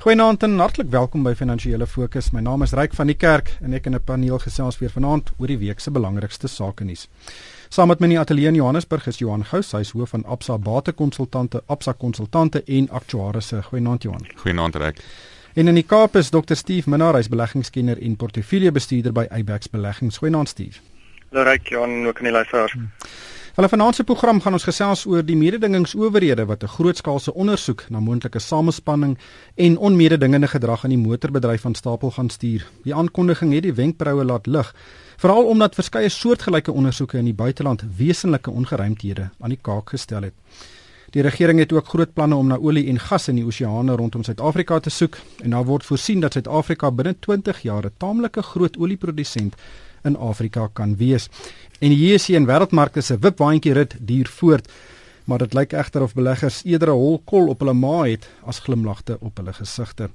Goeienaand en hartlik welkom by Finansiële Fokus. My naam is Ryk van die Kerk en ek en 'n paneel gesels weer vanaand oor die week se belangrikste sake nuus. Saam met my in die ateljee in Johannesburg is Johan Gous, hy is hoof van Absa Batekonsultante, Absa Konsultante en Aktuarisse. Goeienaand Johan. Goeienaand Ryk. En in die Kaap is Dr Steve Minnar, hy's beleggingskenner en portefeuljebestuurder by Ibex Beleggings. Goeienaand Steve. Hallo Ryk, Johan, ook aan die luisteraars. Hmm. Hulle vanaand se program gaan ons gesels oor die mededingingsowerhede wat 'n grootskaalse ondersoek na moontlike samespanning en onmededingende gedrag aan die motorbedryf van stapel gaan stuur. Die aankondiging het die wenkbroue laat lig, veral omdat verskeie soortgelyke ondersoeke in die buiteland wesenlike ongeruimthede aan die kaak gestel het. Die regering het ook groot planne om na olie en gas in die oseane rondom Suid-Afrika te soek en daar word voorsien dat Suid-Afrika binne 20 jaar 'n taamlike groot olieprodusent in Afrika kan wees. En die JSE en wêreldmarkte se wipwaandjie rit duur voort, maar dit lyk egter of beleggers eerder 'n hol kol op hulle maag het as glimlagte op hulle gesigte.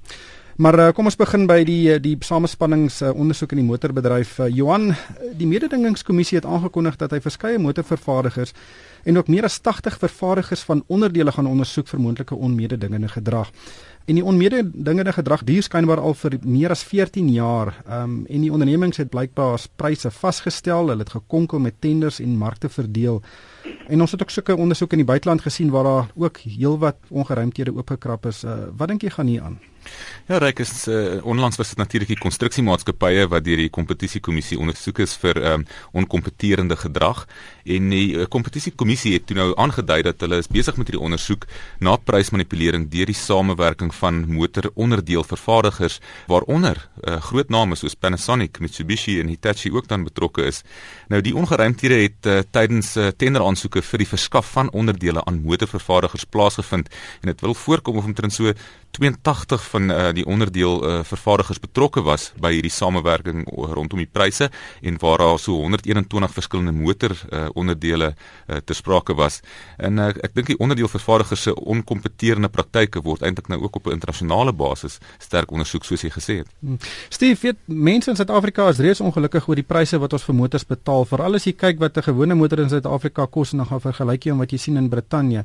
Maar uh, kom ons begin by die eh, die samespannings uh, ondersoek in die motorbedryf. Uh, Johan, die mededingingskommissie het aangekondig dat hy verskeie motorvervaardigers en ook meer as 80 vervaardigers van onderdele gaan ondersoek vir moontlike onmededingende gedrag. En die onmededingende gedrag duur skynbaar al vir meer as 14 jaar. Ehm um, en die ondernemings het blykbaar pryse vasgestel, hulle het gekonkel met tenders en markte verdeel. En ons het ook sulke ondersoeke in die buiteland gesien waar daar ook heelwat ongeruimthede oopgekrap is. Uh, wat dink jy gaan hier aan? Ja, Ryk is uh, onlangs was dit natuurlik die konstruksiemaatskappye wat deur die kompetisiekommissie ondersoek is vir um, onkompeterende gedrag en die uh, kompetisiekommissie het toe nou aangedui dat hulle is besig met hierdie ondersoek na prysmanipulering deur die samewerking van motoronderdeelvervaardigers waaronder uh, groot name soos Panasonic, Mitsubishi en Hitachi ook dan betrokke is. Nou die ongeruimthede het uh, tydens uh, tenderaansoeke vir die verskaf van onderdele aan motorvervaardigers plaasgevind en dit wil voorkom of omtrent so 82 van uh, die onderdeel uh, vervaardigers betrokke was by hierdie samewerking rondom die pryse en waar daar so 121 verskillende motor uh, onderdele uh, ter sprake was. En uh, ek dink die onderdeelvervaardigers se onkompeterende praktyke word eintlik nou ook op 'n internasionale basis sterk ondersoek soos jy gesê het. Hmm. Steve, weet mense in Suid-Afrika is reeds ongelukkig oor die pryse wat ons vir motors betaal, veral as jy kyk wat 'n gewone motor in Suid-Afrika kos en dan gaan vergelyk jy met wat jy sien in Brittanje.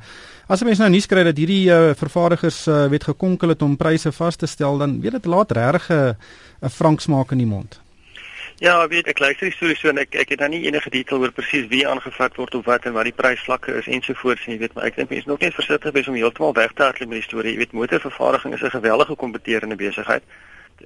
As mense nou nuus kry dat hierdie uh, vervaardigers uh, weet gekonkel het om pryse vas te stel, dan weet dit laat regtig 'n frank smaak in die mond. Ja, weet ek luister die storie so en ek ek het nou nie enige detail oor presies wie aangevat word of wat en wat die prysvlakke is ensovoorts nie, weet maar ek dink mense nog net versigtig wees om heeltemal weg te hardloop met die storie. Jy weet motorvervaardiging is 'n geweldige kompeterende besigheid.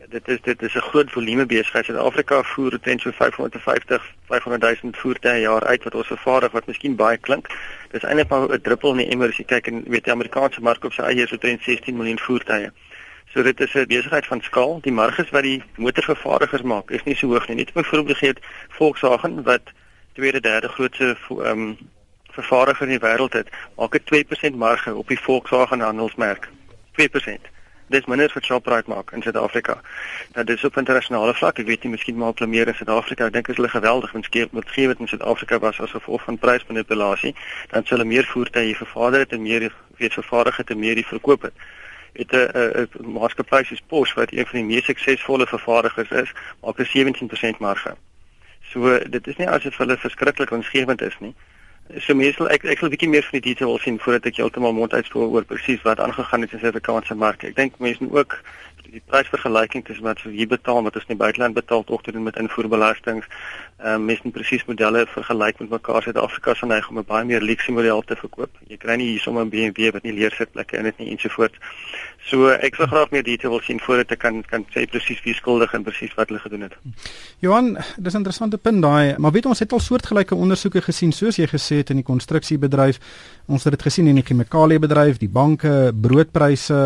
Dit is dit is 'n groot volume besigheid. Suid-Afrika voer teen so 550 500 000 voertuie per jaar uit wat ons vervaardig wat miskien baie klink. Dis eintlik maar 'n druppel in die emmer as jy kyk en weet die Amerikaanse mark op sy eie is teen 16 miljoen voertuie. So dit is 'n besigheid van skaal. Die marges wat die motorvervaardigers maak is nie so hoog nie. Net byvoorbeeld gee Volkswagen wat tweede derde grootste ehm um, vervaardiger in die wêreld het, maak 'n 2% marge op die Volkswagen handelsmerk. 2% dis minder vir Shoprite maak in Suid-Afrika. Nou dis op internasionale vlak. Ek weet nie miskien maar op meer in Suid-Afrika. Ek dink is hulle geweldig want skep met gee wat in Suid-Afrika was as gevolg van prysmanipulasie, dan sou hulle meer voertuie vervaardig het en meer weet vervaardig het en meer die verkoop het. Het 'n 'n maatskappy soos Porsche wat een van die mees suksesvolle vervaardigers is, maak 'n 17% marge. So dit is nie asof hulle verskriklik winsgewend is nie. So meestal ek ek wil 'n bietjie meer van die detail sien voordat ek heeltemal mond uitspoor oor presies wat aangegaan het in die Suid-Afrikaanse mark. Ek dink mense moet ook die prysvergelyking tussen wat jy betaal wat ons in die buiteland betaal tog te doen met invoerbelastings. Ehm um, mense moet presies modelle vergelyk met mekaar. Suid-Afrika se neig om 'n baie meer luxe model te verkoop. Jy kry nie hier sommer 'n BMW wat nie leersitplekke in het nie ensovoorts. So ek sou graag meer detail wil sien voordat ek kan kan sê presies wie skuldig en presies wat hulle gedoen het. Johan, dis 'n interessante punt daai, maar weet ons het al soortgelyke ondersoeke gesien soos jy gesê het in die konstruksiebedryf. Ons het dit gesien in die chemikaliebedryf, die banke, broodpryse.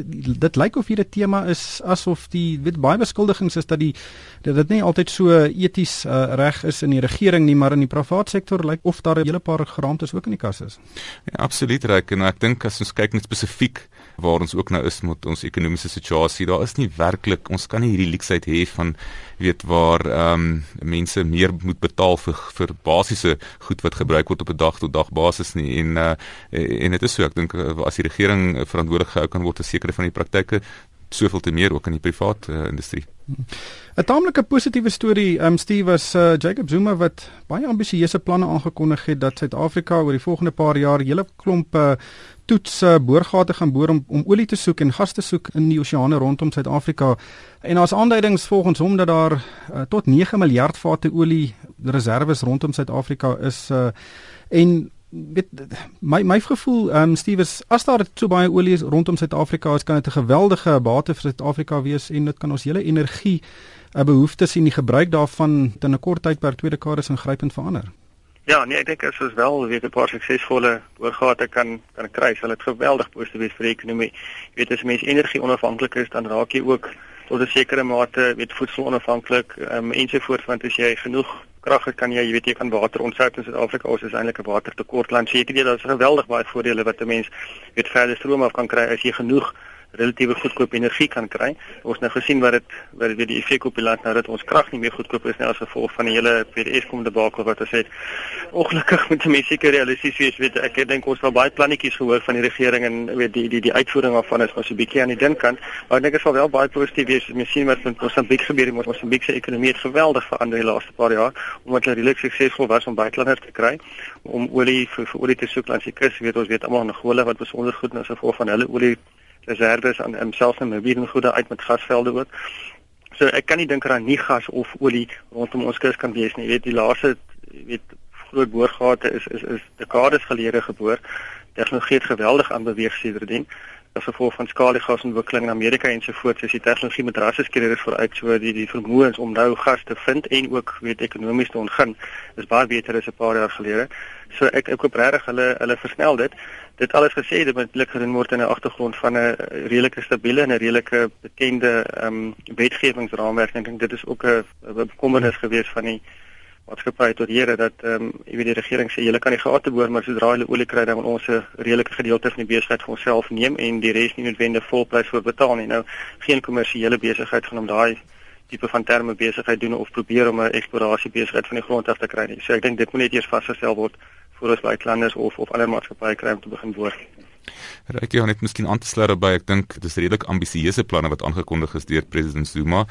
Dit, dit lyk of hier 'n tema is asof die weet baie beskuldigings is dat die dat dit nie altyd so eties uh, reg is in die regering nie, maar in die private sektor lyk of daar 'n hele paar geraamtes ook in die kas is. Ja, absoluut reg en ek dink as ons kyk net spesifiek waar ons ook nou is met ons ekonomiese situasie, daar is nie werklik ons kan nie hierdie leksheid hê van weet waar ehm um, mense meer moet betaal vir vir basiese goed wat gebruik word op 'n dag tot dag basis nie. En uh, en dit is so. Ek dink as die regering verantwoordelik gehou kan word vir sekere van die praktyke soveel te meer ook in die privaat uh, industrie. 'n Taamlike positiewe storie, um Steve was uh, Jacob Zuma wat baie ambisieuse planne aangekondig het dat Suid-Afrika oor die volgende paar jaar hele klomp uh, toets uh, boorgate gaan boor om om olie te soek en gas te soek in die oseane rondom Suid-Afrika. En daar's aanduidings volgens hom dat daar uh, tot 9 miljard vate olie reserve rondom Suid-Afrika is uh, en weet my my gevoel ehm um, Steve is as daar so baie olie is rondom Suid-Afrika is kan dit 'n geweldige bate vir Suid-Afrika wees en dit kan ons hele energie 'n uh, behoeftes en die gebruik daarvan in 'n kort tyd per twee dekades ingrypend verander. Ja, nee, ek dink as ons wel weet 'n paar suksesvolle oorgate kan kan kry, sal dit geweldig positief wees vir die ekonomie. Jy weet as mense energie onafhanklik is, dan raak jy ook tot 'n sekere mate weet voedsel onafhanklik ehm um, ensovoorts want as jy genoeg krag het kan jy jy weet jy kan water ontsou in Suid-Afrika. Ons is eintlik 'n watertekort land so ek weet daar's geweldig baie voordele wat 'n mens weet verder stroom af kan kry as jy genoeg relatiewe goedkoop energie kan kry. Ons nou gesien wat dit wat dit die effek op die land nou dat ons krag nie meer goedkoop is nie as gevolg van die hele PDS kom debakel wat ons het. Ongelukkig moet mense seker realisties wees, weet ek dink ons het baie plannetjies gehoor van die regering en weet die die die uitvoering daarvan is maar so 'n bietjie aan die dink kant, maar ek dink dit sal wel baie positief wees mens sien wat met Mosambiek gebeur het. Mosambiek se ekonomie het geweldig verander die laaste paar jaar omdat hulle redelik suksesvol was om buitelanders te kry om olie vir, vir olie te soek langs die kus. Weet ons weet almal in Angola wat besonder goed is as gevolg van hulle olie reserves aan homself en mobiele goede uit met gasvelde ook. So ek kan nie dink dat nie gas of olie rondom ons kus kan wees nie. Jy weet die laaste weet groot boorgate is is is dekades gelede geboor. Tegnologie het geweldig aan beweeg sedertdien as gevolg van skaliegasontwikkeling in Amerika en so voort. Dis die tegnologie met drastiese skeerders vooruit so die die vermoëns om nou gas te vind en ook weet ekonomies te ontgin is baie beter as 'n paar jaar gelede. So ek ek hoop regtig hulle hulle versnel dit. Dit alles gesê dit moet blik gedoen word in 'n agtergrond van 'n redelike stabiele en 'n redelike bekende ehm um, wetgewingsraamwerk ek dink dit is ook 'n bekommernis gewees van die maatskappy tot here dat ehm um, jy weet die regering sê julle kan nie gate boor maar sodra hulle olie kry dan ons 'n redelike gedeelte van die besigheid vir onsself neem en die res nie noodwendig volprys voor betaal nie. Nou geen kommersiële besigheid gaan om daai tipe van terme besigheid doen of probeer om 'n eksplorasie besigheid van die grond af te kry nie so ek dink dit moet net eers vasgestel word voor ons buitelanders of of ander maatskappye kry om te begin boor. Ryk jy net miskien aan te sluit by ek dink dis redelik ambisieuse planne wat aangekondig is deur president Zuma.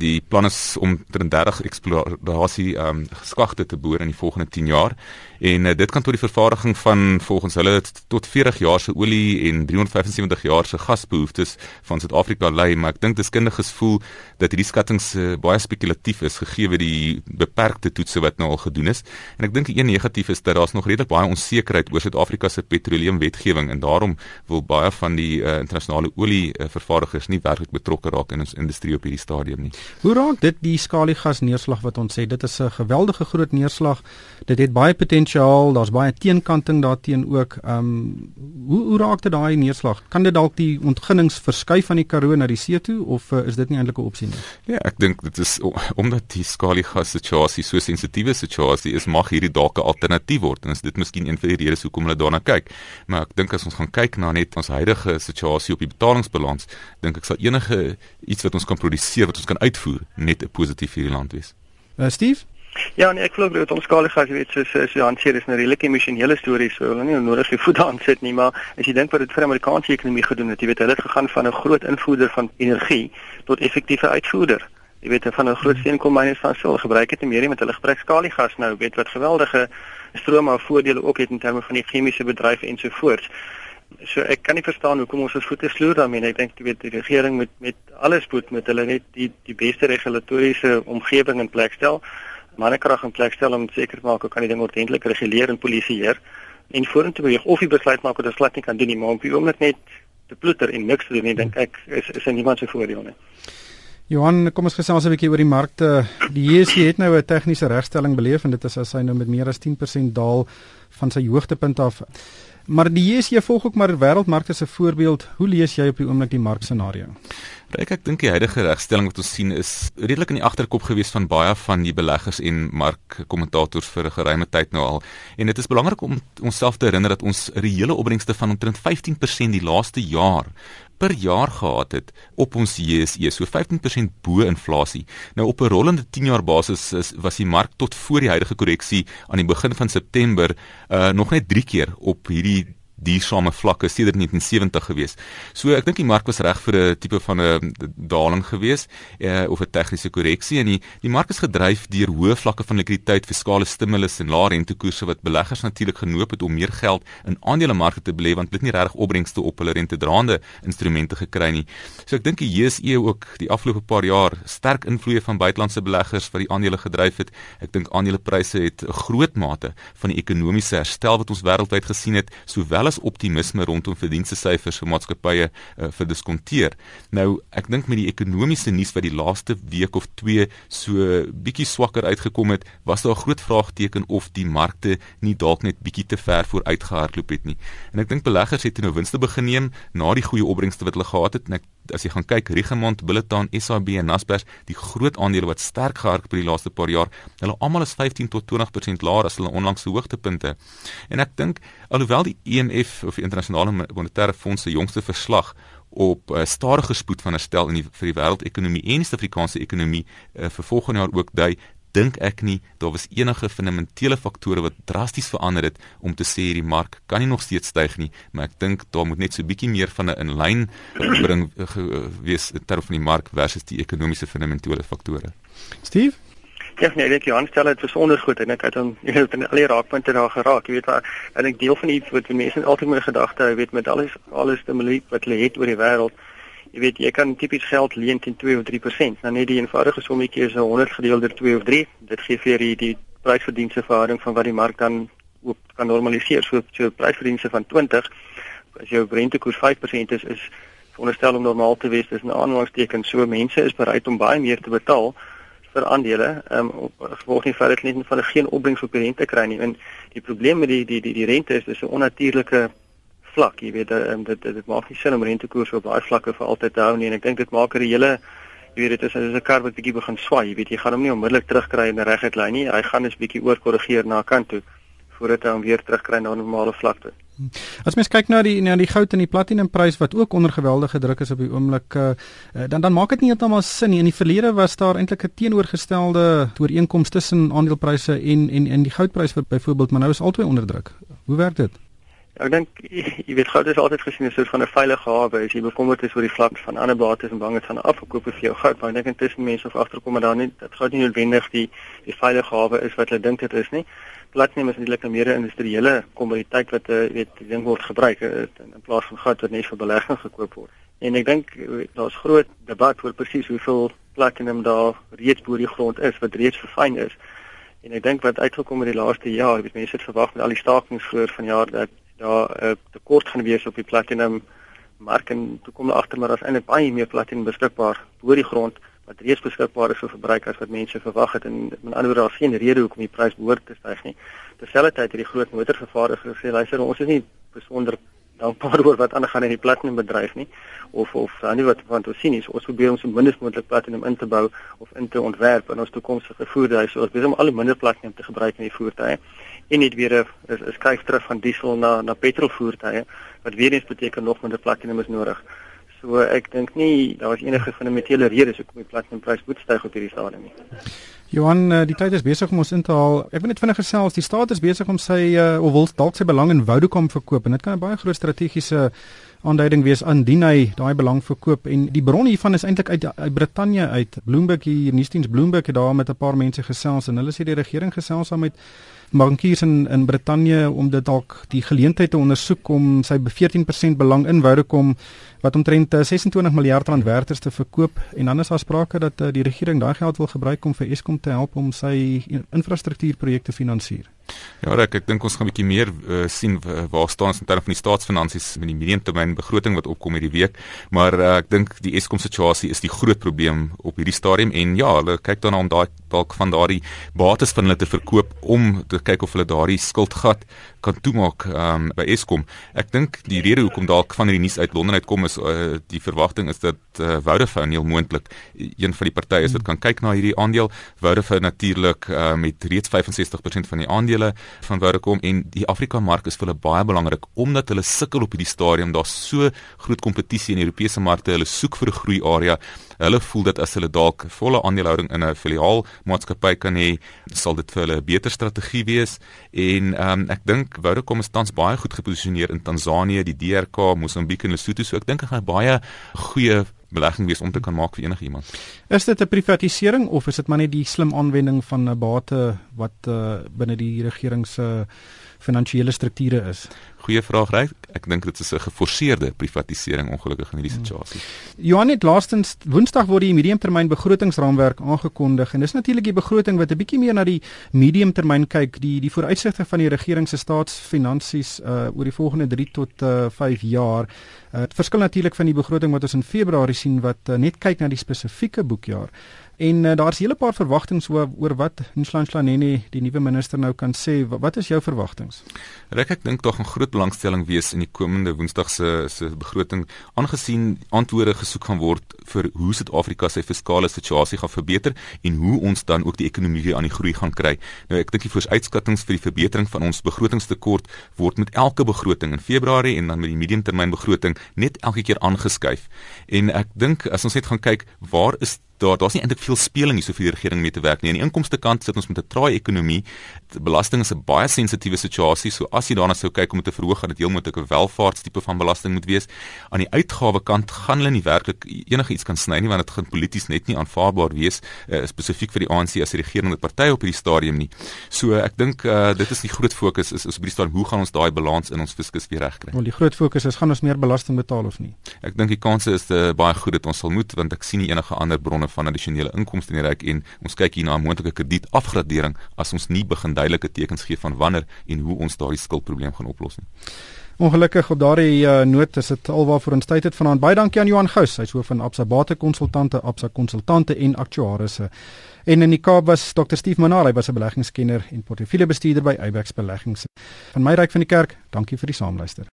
Die plan is om 30 eksplorasie ehm um, skagte te boor in die volgende 10 jaar en uh, dit kan tot die vervaardiging van volgens hulle tot 40 jaar se olie en 375 jaar se gasbehoeftes van Suid-Afrika lei, maar ek dink deskundiges voel dat hierdie skattings uh, baie spekulatief is gegee die beperkte toetse wat nou al gedoen is. En ek dink een negatief is dat daar's nog redelik baie onsekerheid oor Suid-Afrika se petroleumwetgewing en daarom wil baie van die uh, internasionale olie uh, vervaardigers nie werklik betrokke raak in ons industrie op hierdie stadium nie. Hoe raak dit die skaliegas neerslag wat ons sê dit is 'n geweldige groot neerslag. Dit het baie potensiaal, daar's baie teenkanting daarteenoor ook. Ehm um, hoe hoe raak dit daai neerslag? Kan dit dalk die ontginnings verskuif van die Karoo na die see toe of uh, is dit nie eintlik 'n opsie nie? Ja, ek dink dit is omdat die skaliegas situasie so sensitiewe situasie is, mag hierdie dalk 'n alternatief word en is dit miskien een van die redes hoekom hulle daarna kyk. Maar ek dink as ons gaan kyk na net ons huidige situasie op die betalingsbalans, dink ek sal enige iets wat ons kan produseer wat ons kan uitvoer net 'n positief vir die land wees. Uh, Steve Ja, nee, ek glo dat ons skalige jy weet so so so hanteer is 'n redelike emosionele storie so hulle nie nodig die voet aan sit nie, maar as jy dink wat dit vir die Amerikaanse ekonomie gedoen het, jy weet hulle het gegaan van 'n groot invoerder van energie tot effektiewe uitvoerder. Jy weet van 'n groot steenkoolmyners van sul gebruik het meer met hulle gebruik skaliegas nou, weet wat geweldige strome of voordele ook het in terme van die chemiese bedryf en so ek kan nie verstaan hoekom ons ons voete sloer daarmee. Ek dink jy weet die regering moet met alles moet met hulle net die die beste regulatoriese omgewing in plek stel mannekrag in plek stel om seker te maak hoe kan die ding ordentlik reguleer en polisieer en vorentoe beweeg of die besluit maak dat dit glad nie kan doen nie maar om die oomblik net te ploeter en niks te doen nie dink ek is is in niemand se voordeel nie. Johan, kom ons gesels 'n bietjie oor die markte. Die JSE het nou 'n tegniese regstelling beleef en dit is as hy nou met meer as 10% daal van sy hoogtepunt af. Maar die JSE volg ook maar wêreldmarkte se voorbeeld. Hoe lees jy op die oomblik die markscenario? Ek ek dink die huidige regstelling wat ons sien is redelik in die agterkop gewees van baie van die beleggers en markkommentators vir 'n geruime tyd nou al. En dit is belangrik om onsself te herinner dat ons 'n reële opbrengste van omtrent 15% die laaste jaar per jaar gehad het op ons JSE, so 15% bo inflasie. Nou op 'n rollende 10 jaar basis is, was die mark tot voor die huidige korreksie aan die begin van September uh nog net 3 keer op hierdie duursame vlakke sedert 1970 gewees. So ek dink die mark was reg vir 'n tipe van 'n daling gewees uh, of 'n tegniese korreksie en die die mark is gedryf deur hoë vlakke van likwiditeit, fiskale stimulus en lae rentekoerse wat beleggers natuurlik genoop het om meer geld in aandelemarkte te belê want dit nie regtig opbrengste op hulle rentedraande instrumente gekry nie. So ek dink die JSE ook die afgelope paar jaar sterk invloede van buitelandse beleggers wat die aandele gedryf het. Ek dink aandelepryse het 'n groot mate van die ekonomiese herstel wat ons wêreldwyd gesien het, sowel as optimisme rondom verdienste syfers vir maatskappye uh, verdiskonteer. Nou, ek dink met die ekonomiese nuus wat die laaste week of 2 so bietjie swakker uitgekom het, was daar 'n groot vraagteken of die markte nie dalk net bietjie te ver vooruitgehardloop het nie. En ek dink beleggers het nou winste begin neem na die goeie opbrengste wat hulle gehad het en ek as jy gaan kyk Riggemont, Billiton, SAB en Naspers, die groot aandele wat sterk gehardloop het die laaste paar jaar, hulle almal is 15 tot 20% laer as hulle onlangse hoogtepunte. En ek dink alhoewel die IMF of die internasionale monetaire fonds se jongste verslag op uh, stadige spoed van herstel in die vir die wêreldekonomie en die Suid-Afrikaanse ekonomie uh, vir volgende jaar ook dui, dink ek nie daar was enige fundamentele faktore wat drasties verander het om te sê hierdie mark kan nie nog steeds styg nie, maar ek dink daar moet net so 'n bietjie meer van 'n inlyn bring wees in terme van die mark versus die ekonomiese fundamentele faktore. Steve Ja, nee, ek dink Johan stel dit besonder goed en ek het hom jy weet in al die raakpunte daar geraak. Jy weet waar en ek deel van die wat mense altyd met gedagte, jy weet met alles alles stimule wat hulle het oor die wêreld Jy weet jy kan tipies geld leen teen 2 of 3%. Nou net die eenvoudige sommetjie is 100 gedeel deur 2 of 3. Dit gee vir die die prysverdienste verhouding van wat die mark dan ook kan normaliseer. So so prysverdienste van 20 as jou rentekoers 5% is is veronderstel om normaal te wees. Dis 'n aanhalingstekens. So mense is bereid om baie meer te betaal vir aandele. Ehm um, gevolg nie vir dit net van 'n geen opbrengs op rente kry nie. En die probleem met die die die die rente is dis 'n onnatuurlike vlak, jy weet um, dit dit maak nie sin om rentekoerse op daai vlakke vir altyd te hou nie en ek dink dit maak dat die hele jy weet dit is as 'n kar wat bietjie begin swaai, jy weet jy gaan hom nie onmiddellik terugkry in 'n reguit lyn nie. Hy gaan net bietjie oorkorrigeer na 'n kant toe voordat hy hom weer terugkry na 'n normale vlakte. As mens kyk na die na die goud en die platinumprys wat ook onder geweldige druk is op die oomblik, uh, dan dan maak dit nie heeltemal sin nie. In die verlede was daar eintlik 'n teenoorgestelde ooreenkoms tussen aandelepryse en en en die goudprys byvoorbeeld, maar nou is albei onder druk. Hoe werk dit? Ek dink jy weet goud is altyd gesien as 'n soort van 'n veilige hawe. As jy bekommerd is oor die vlak van ander bates en bang is van afgekoop vir jou goud, maar ek dink intussen mense of agterkom maar daar nie dit goud nie noodwendig die die veilige hawe is wat hulle dink dit is nie. Platinum is eintlik 'n meer industriële kommoditeit wat jy weet die ding word gebruik in, in plaas van goud wat net vir belegging gekoop word. En ek dink daar's groot debat oor presies hoeveel platinum daar reeds bo die grond is wat reeds verfyn is. En ek dink wat uitgekom het die laaste jaar, weet mense het verwag met al die stakings voor vanjaar dat daar 'n uh, tekort gaan wees op die platinum mark en toe kom hulle agter maar daar's eintlik baie meer platinum beskikbaar bo die grond wat reeds beskikbaar is vir verbruikers wat mense verwag het en met ander woorde daar's geen rede hoekom die prys behoort te styg nie. Terselfdertyd het die groot motorvervaardigers gesê luister ons is nie besonder dankbaar oor wat aangaan in die platinum bedryf nie of of dan nie wat van toe sien is ons probeer om so min as moontlik platinum in te bou of in te ontwerp in ons toekomstige voertuie. So ons besig om al die minder platinum te gebruik in die voertuie en net weer 'n is skuif terug van diesel na na petrolvoertuie wat weer eens beteken nog minder platinum is nodig. So ek dink nie daar was enige fundamentele redes hoekom die platinumprys moet styg op hierdie stadium nie. Johan, uh, die tyd is besig om ons in te haal. Ek wil net vinnig gesels, die staat is besig om sy uh, of wil dalk sy belang in Vodacom verkoop en dit kan 'n baie groot strategiese aanduiding wees indien hy daai belang verkoop en die bron hiervan is eintlik uit, uit Brittanje uit. Bloomberg hier nuusdiens Bloomberg het daar met 'n paar mense gesels en hulle sê die regering gesels saam met bankiers in in Brittanje om dit dalk die geleentheid te ondersoek om sy 14% belang in Vodacom wat omtrent 26 eh, miljard rand werd is te verkoop en dan is daar sprake dat uh, die regering daai geld wil gebruik om vir Eskom te help om sy infrastruktuurprojekte finansier. Ja, ek ek dink ons gaan 'n bietjie meer uh, sien waar staan ons in terme van die staatsfinansies met die mediumtermyn begroting wat opkom hierdie week, maar uh, ek dink die Eskom situasie is die groot probleem op hierdie stadium. En ja, hulle kyk daarna om daai dalk van daardie bates van hulle te verkoop om te kyk of hulle daardie skuldgat kan toemaak um, by Eskom. Ek dink die rede hoekom dalk van hierdie nuus uit Londen uitkom is uh, die verwagting is dat uh, Vodafone heel moontlik een van die partye is wat kan kyk na hierdie aandeel. Vodafone natuurlik uh, met reeds 65% van die aandele van Vodacom en die Afrika mark is vir hulle baie belangrik omdat hulle sukkel op hierdie stadium. Daar's so groot kompetisie in Europese markte. Hulle soek vir 'n groei area. Hulle voel dat as hulle dalk volle aandelehouding in 'n filiaal maatskappy kan hê, sal dit vir hulle 'n beter strategie wees en um, ek dink Vodacom is tans baie goed geposisioneer in Tansanië, die DRK, Mosambiek en Lesotho. So ek dink hy gaan baie goeie belegging wees om te kan maak vir enige iemand. Is dit 'n privatisering of is dit maar net die slim aanwending van 'n bate wat uh, binne die regering se finansiële strukture is? Goeie vraag, reg? Ek dink dit is 'n geforseerde privatisering ongelukkig in hierdie hmm. situasie. Johan het laastens Woensdag word die mediumtermyn begrotingsraamwerk aangekondig en dis natuurlik die begroting wat 'n bietjie meer na die mediumtermyn kyk, die die vooruitsigte van die regering se staatsfinansies uh oor die volgende 3 tot uh 5 jaar. Uh, dit verskil natuurlik van die begroting wat ons in Februarie sien wat uh, net kyk na die spesifieke boekjaar. En uh, daar's 'n hele paar verwagtinge oor, oor wat Nhlanhla die nuwe minister nou kan sê. Wat, wat is jou verwagtinge? Rek ek dink tog 'n groot belangstelling wees in die komende Woensdag se se begroting aangesien antwoorde gesoek gaan word vir hoe Suid-Afrika sy fiskale situasie gaan verbeter en hoe ons dan ook die ekonomie aan die groei gaan kry. Nou ek dink die vooruitskattinge vir die verbetering van ons begrotingstekort word met elke begroting in Februarie en dan met die mediumtermynbegroting net elke keer aangeskuif. En ek dink as ons net gaan kyk, waar is daar daar's nie eintlik veel speling hier so vir die regering mee te werk nie. Aan die inkomste kant sit ons met 'n traai ekonomie. Belasting is 'n baie sensitiewe situasie. So as jy daarna sou kyk om dit te verhoog, gaan dit heel moontlik 'n welvaartstipe van belasting moet wees. Aan die uitgawe kant gaan hulle nie werklik enige iets kan sny nie want dit gaan polities net nie aanvaarbaar wees uh, spesifiek vir die ANC as die regerende party op hierdie stadium nie. So ek dink uh, dit is die groot fokus is, is op die stadium hoe gaan ons daai balans in ons fiskus weer regkry? Want die groot fokus is gaan ons meer belasting betaal of nie? Ek dink die kanse is uh, baie goed dat ons sal moet want ek sien nie enige ander bronne van addisionele inkomste in die ryk en ons kyk hier na 'n moontlike kredietafgradering as ons nie begin duidelike tekens gee van wanneer en hoe ons daardie skuldprobleem gaan oplos nie. Ongelukkig op daardie uh, noot is dit alwaarvoor ons tyd het vanaand. Baie dankie aan Johan Gous, hy's hoof van Absa Bate Konsultante, Absa Konsultante en Aktuarisse. En in die Kaap was Dr. Steve Manal, hy was 'n beleggingskenner en portefeuljebestuurder by Ibex Beleggings. Van my ryk van die kerk, dankie vir die saamluister.